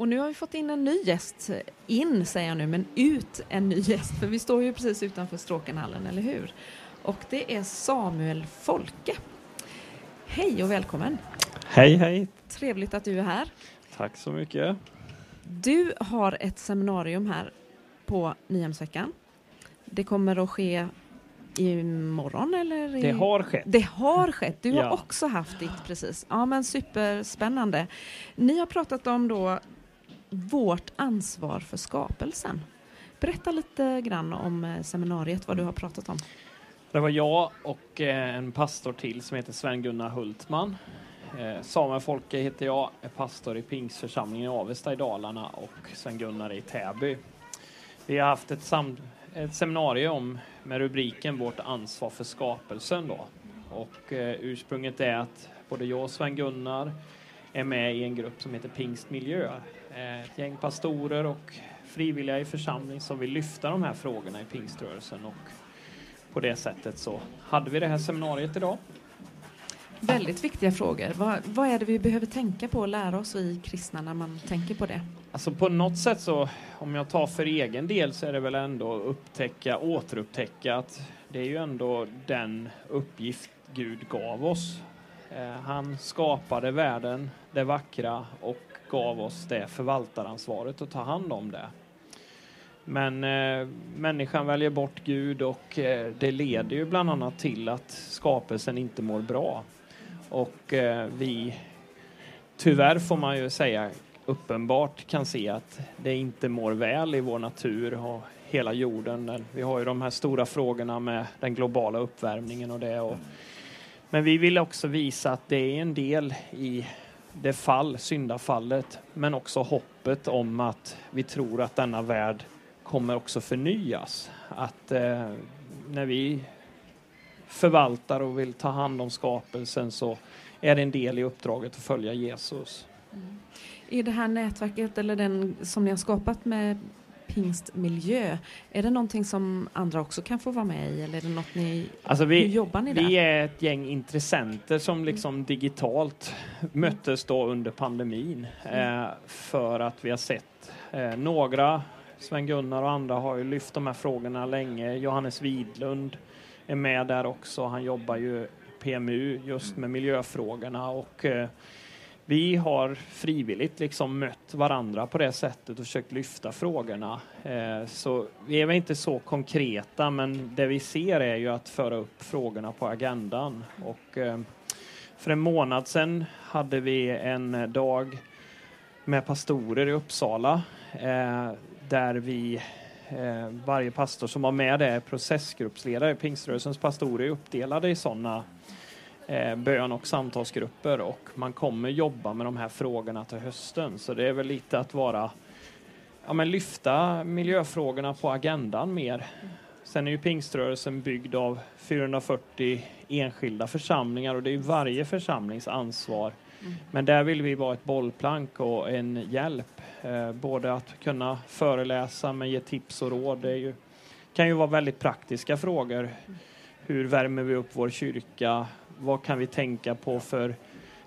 Och nu har vi fått in en ny gäst. In säger jag nu, men ut en ny gäst. För vi står ju precis utanför Stråkenhallen, eller hur? Och det är Samuel Folke. Hej och välkommen! Hej, hej! Trevligt att du är här. Tack så mycket. Du har ett seminarium här på Nyhemsveckan. Det kommer att ske imorgon eller? I... Det har skett. Det har skett. Du har Ja. också haft ditt precis. Ja men superspännande. Ni har pratat om då vårt ansvar för skapelsen. Berätta lite grann om eh, seminariet, vad du har pratat om. Det var jag och eh, en pastor till som heter Sven-Gunnar Hultman. Eh, Samuel Folke heter jag, är pastor i Pingsförsamlingen i Avesta i Dalarna och Sven-Gunnar i Täby. Vi har haft ett, sam- ett seminarium med rubriken Vårt ansvar för skapelsen då. Och eh, ursprunget är att både jag och Sven-Gunnar är med i en grupp som heter Pingstmiljö. Eh, ett gäng pastorer och frivilliga i församling som vill lyfta de här frågorna i pingströrelsen och på det sättet så hade vi det här seminariet idag. Väldigt viktiga frågor. Vad, vad är det vi behöver tänka på och lära oss i kristna när man tänker på det? Alltså på något sätt så, om jag tar för egen del så är det väl ändå upptäcka, återupptäcka att det är ju ändå den uppgift Gud gav oss. Eh, han skapade världen, det vackra och gav oss det förvaltaransvaret att ta hand om det. Men eh, människan väljer bort Gud och eh, det leder ju bland annat till att skapelsen inte mår bra. Och eh, vi, tyvärr får man ju säga, uppenbart kan se att det inte mår väl i vår natur och hela jorden. Vi har ju de här stora frågorna med den globala uppvärmningen och det. Och, men vi vill också visa att det är en del i det fall, syndafallet, men också hoppet om att vi tror att denna värld kommer också förnyas. Att eh, när vi förvaltar och vill ta hand om skapelsen så är det en del i uppdraget att följa Jesus. Mm. I det här nätverket eller den som ni har skapat med pingstmiljö, är det någonting som andra också kan få vara med i eller är det något ni, Alltså hur vi, jobbar ni där? vi är ett gäng intressenter som liksom digitalt möttes då under pandemin eh, för att vi har sett eh, några, Sven-Gunnar och andra har ju lyft de här frågorna länge. Johannes Widlund är med där också. Han jobbar ju PMU just med miljöfrågorna och eh, vi har frivilligt liksom mött varandra på det sättet och försökt lyfta frågorna. Eh, så vi är väl inte så konkreta, men det vi ser är ju att föra upp frågorna på agendan. Och eh, för en månad sedan hade vi en dag med pastorer i Uppsala eh, där vi varje pastor som var med är processgruppsledare. Pingströrelsens pastorer är uppdelade i sådana eh, bön och samtalsgrupper och man kommer jobba med de här frågorna till hösten. Så det är väl lite att vara, ja men lyfta miljöfrågorna på agendan mer. Sen är ju pingströrelsen byggd av 440 enskilda församlingar och det är varje församlings ansvar. Men där vill vi vara ett bollplank och en hjälp. Eh, både att kunna föreläsa men ge tips och råd. Det är ju, kan ju vara väldigt praktiska frågor. Hur värmer vi upp vår kyrka? Vad kan vi tänka på för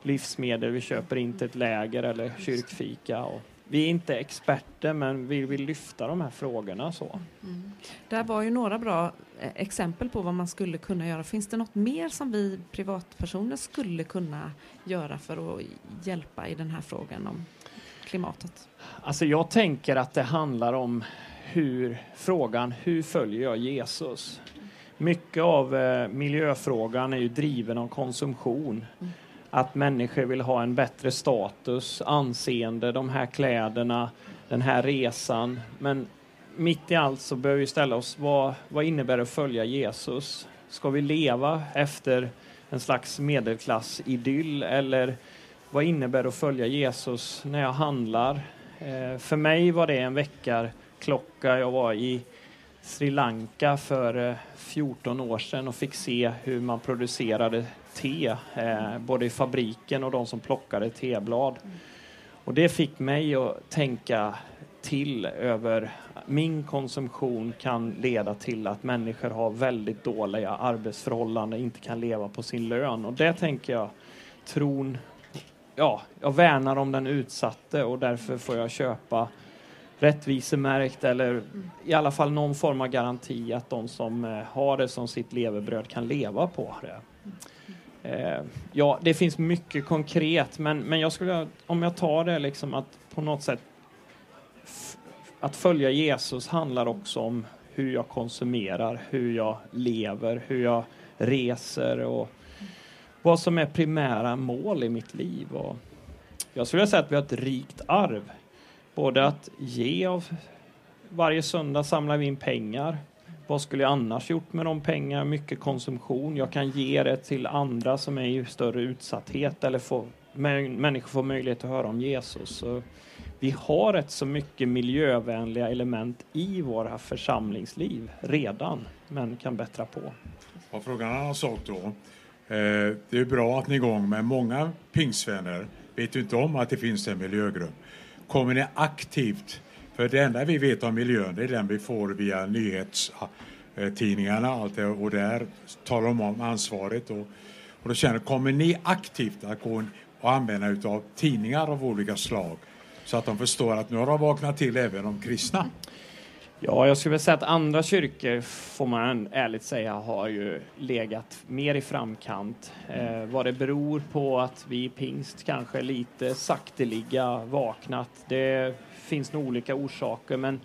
livsmedel vi köper in till ett läger eller kyrkfika? Och vi är inte experter men vi vill lyfta de här frågorna. så. Mm. Där var ju några bra eh, exempel på vad man skulle kunna göra. Finns det något mer som vi privatpersoner skulle kunna göra för att hjälpa i den här frågan om klimatet? Alltså jag tänker att det handlar om hur frågan hur följer jag Jesus? Mycket av eh, miljöfrågan är ju driven av konsumtion. Att människor vill ha en bättre status, anseende, de här kläderna, den här resan. Men mitt i allt så behöver vi ställa oss, vad, vad innebär det att följa Jesus? Ska vi leva efter en slags medelklassidyll eller vad innebär det att följa Jesus när jag handlar? Eh, för mig var det en väckarklocka. Jag var i Sri Lanka för eh, 14 år sedan och fick se hur man producerade te, eh, både i fabriken och de som plockade teblad. Och det fick mig att tänka till över min konsumtion kan leda till att människor har väldigt dåliga arbetsförhållanden, inte kan leva på sin lön. Och det tänker jag, tron ja, jag värnar om den utsatte och därför får jag köpa rättvisemärkt eller i alla fall någon form av garanti att de som eh, har det som sitt levebröd kan leva på det. Eh, ja, det finns mycket konkret, men, men jag skulle, om jag tar det liksom att på något sätt att följa Jesus handlar också om hur jag konsumerar, hur jag lever, hur jag reser och vad som är primära mål i mitt liv. Och jag skulle säga att vi har ett rikt arv. Både att ge av varje söndag samlar vi in pengar. Vad skulle jag annars gjort med de pengarna? Mycket konsumtion. Jag kan ge det till andra som är i större utsatthet eller få, människor får möjlighet att höra om Jesus. Så vi har rätt så mycket miljövänliga element i våra församlingsliv redan, men kan bättra på. Ja, frågan en annan sak då. Eh, det är bra att ni är igång, men många pingsvänner vet ju inte om att det finns en miljögrupp. Kommer ni aktivt, för det enda vi vet om miljön det är den vi får via nyhetstidningarna allt det, och där talar de om ansvaret. Och, och då känner kommer ni aktivt att gå och använda utav tidningar av olika slag så att de förstår att nu har de vaknat till även de kristna? Ja, jag skulle vilja säga att andra kyrkor, får man ärligt säga, har ju legat mer i framkant. Eh, vad det beror på att vi i pingst kanske lite sakteliga vaknat, det finns nog olika orsaker, men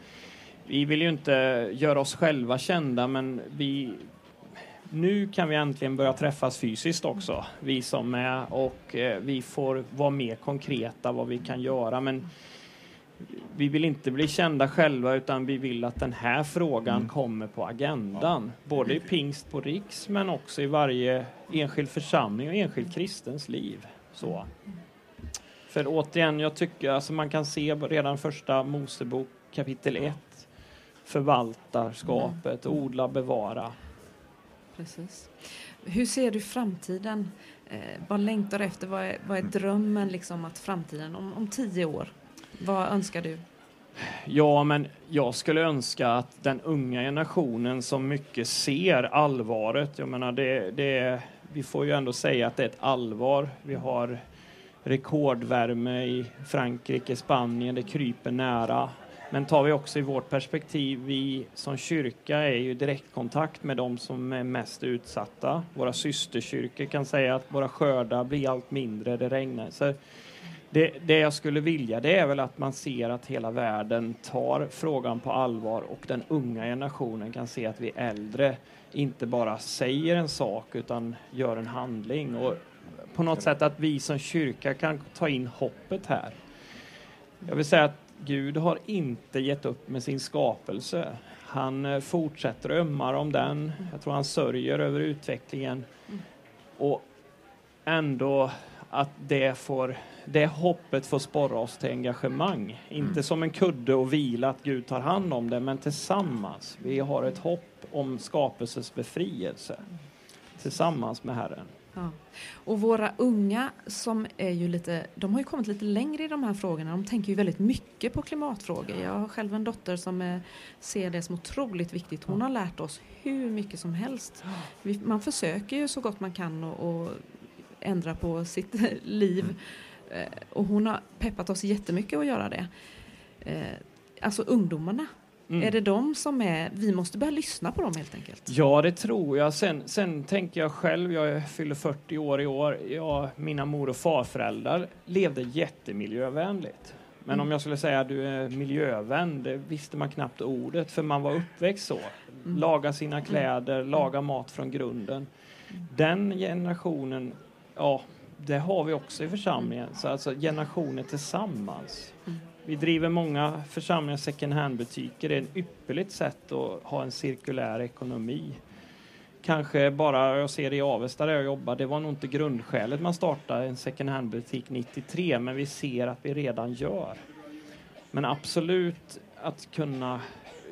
vi vill ju inte göra oss själva kända, men vi, nu kan vi äntligen börja träffas fysiskt också, vi som är, och eh, vi får vara mer konkreta vad vi kan göra. Men vi vill inte bli kända själva utan vi vill att den här frågan mm. kommer på agendan. Ja. Både i pingst på riks men också i varje enskild församling och enskild kristens liv. Så. För återigen, jag tycker alltså man kan se redan första Mosebok kapitel 1 förvaltarskapet, mm. odla, bevara. Precis. Hur ser du framtiden? Eh, vad längtar du efter? Vad är, vad är drömmen liksom att framtiden om, om tio år? Vad önskar du? Ja, men jag skulle önska att den unga generationen som mycket ser allvaret, jag menar det, det, vi får ju ändå säga att det är ett allvar. Vi har rekordvärme i Frankrike, Spanien, det kryper nära. Men tar vi också i vårt perspektiv, vi som kyrka är ju direktkontakt med de som är mest utsatta. Våra systerkyrkor kan säga att våra skördar blir allt mindre, det regnar. Så det, det, jag skulle vilja det är väl att man ser att hela världen tar frågan på allvar och den unga generationen kan se att vi äldre inte bara säger en sak utan gör en handling. Och på något sätt att vi som kyrka kan ta in hoppet här. Jag vill säga att Gud har inte gett upp med sin skapelse. Han eh, fortsätter ömmar om den. Jag tror han sörjer över utvecklingen. Och ändå att det, får, det hoppet får sporra oss till engagemang. Inte mm. som en kudde och vila att Gud tar hand om det, men tillsammans. Vi har ett hopp om skapelsens befrielse tillsammans med Herren. Ja. Och våra unga som är ju lite, de har ju kommit lite längre i de här frågorna. De tänker ju väldigt mycket på klimatfrågor. Jag har själv en dotter som ser det som otroligt viktigt. Hon har lärt oss hur mycket som helst. Man försöker ju så gott man kan och, ändra på sitt liv. Mm. Eh, och hon har peppat oss jättemycket att göra det. Eh, alltså ungdomarna. Mm. Är det de som är, vi måste börja lyssna på dem helt enkelt? Ja, det tror jag. Sen, sen tänker jag själv, jag fyller 40 år i år, jag, mina mor och farföräldrar levde jättemiljövänligt. Men mm. om jag skulle säga att du är miljövän, det visste man knappt ordet för man var uppväxt så. Mm. Laga sina mm. kläder, laga mat från grunden. Mm. Den generationen ja, det har vi också i församlingen. Så alltså generationer tillsammans. Mm. Vi driver många församlingar second hand-butiker. Det är ett ypperligt sätt att ha en cirkulär ekonomi. Kanske bara, jag ser det i Avesta där jag jobbar, det var nog inte grundskälet man startade en second hand-butik 93, men vi ser att vi redan gör. Men absolut att kunna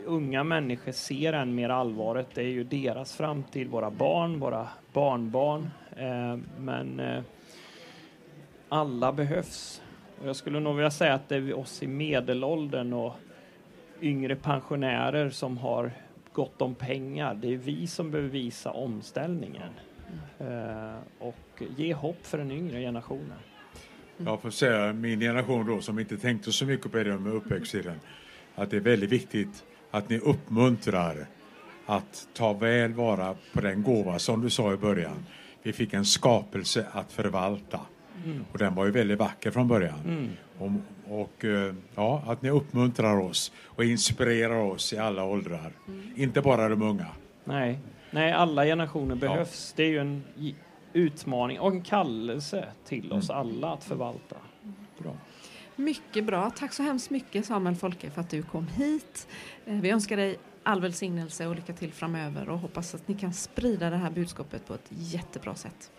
unga människor ser än mer allvaret, det är ju deras framtid, våra barn, våra barnbarn. Eh, men eh, alla behövs. Och jag skulle nog vilja säga att det är oss i medelåldern och yngre pensionärer som har gott om pengar. Det är vi som behöver visa omställningen eh, och ge hopp för den yngre generationen. Jag får säga min generation då som inte tänkte så mycket på det med uppväxttiden. Att det är väldigt viktigt att ni uppmuntrar att ta väl vara på den gåva som du sa i början. Vi fick en skapelse att förvalta. Mm. Och den var ju väldigt vacker från början. Mm. Och, och, eh, ja, att ni uppmuntrar oss och inspirerar oss i alla åldrar. Mm. Inte bara de unga. Nej, Nej alla generationer behövs. Ja. Det är ju en utmaning och en kallelse till oss mm. alla att förvalta. Bra. Mycket bra. Tack så hemskt mycket Samuel Folke för att du kom hit. Eh, vi önskar dig all välsignelse och lycka till framöver och hoppas att ni kan sprida det här budskapet på ett jättebra sätt.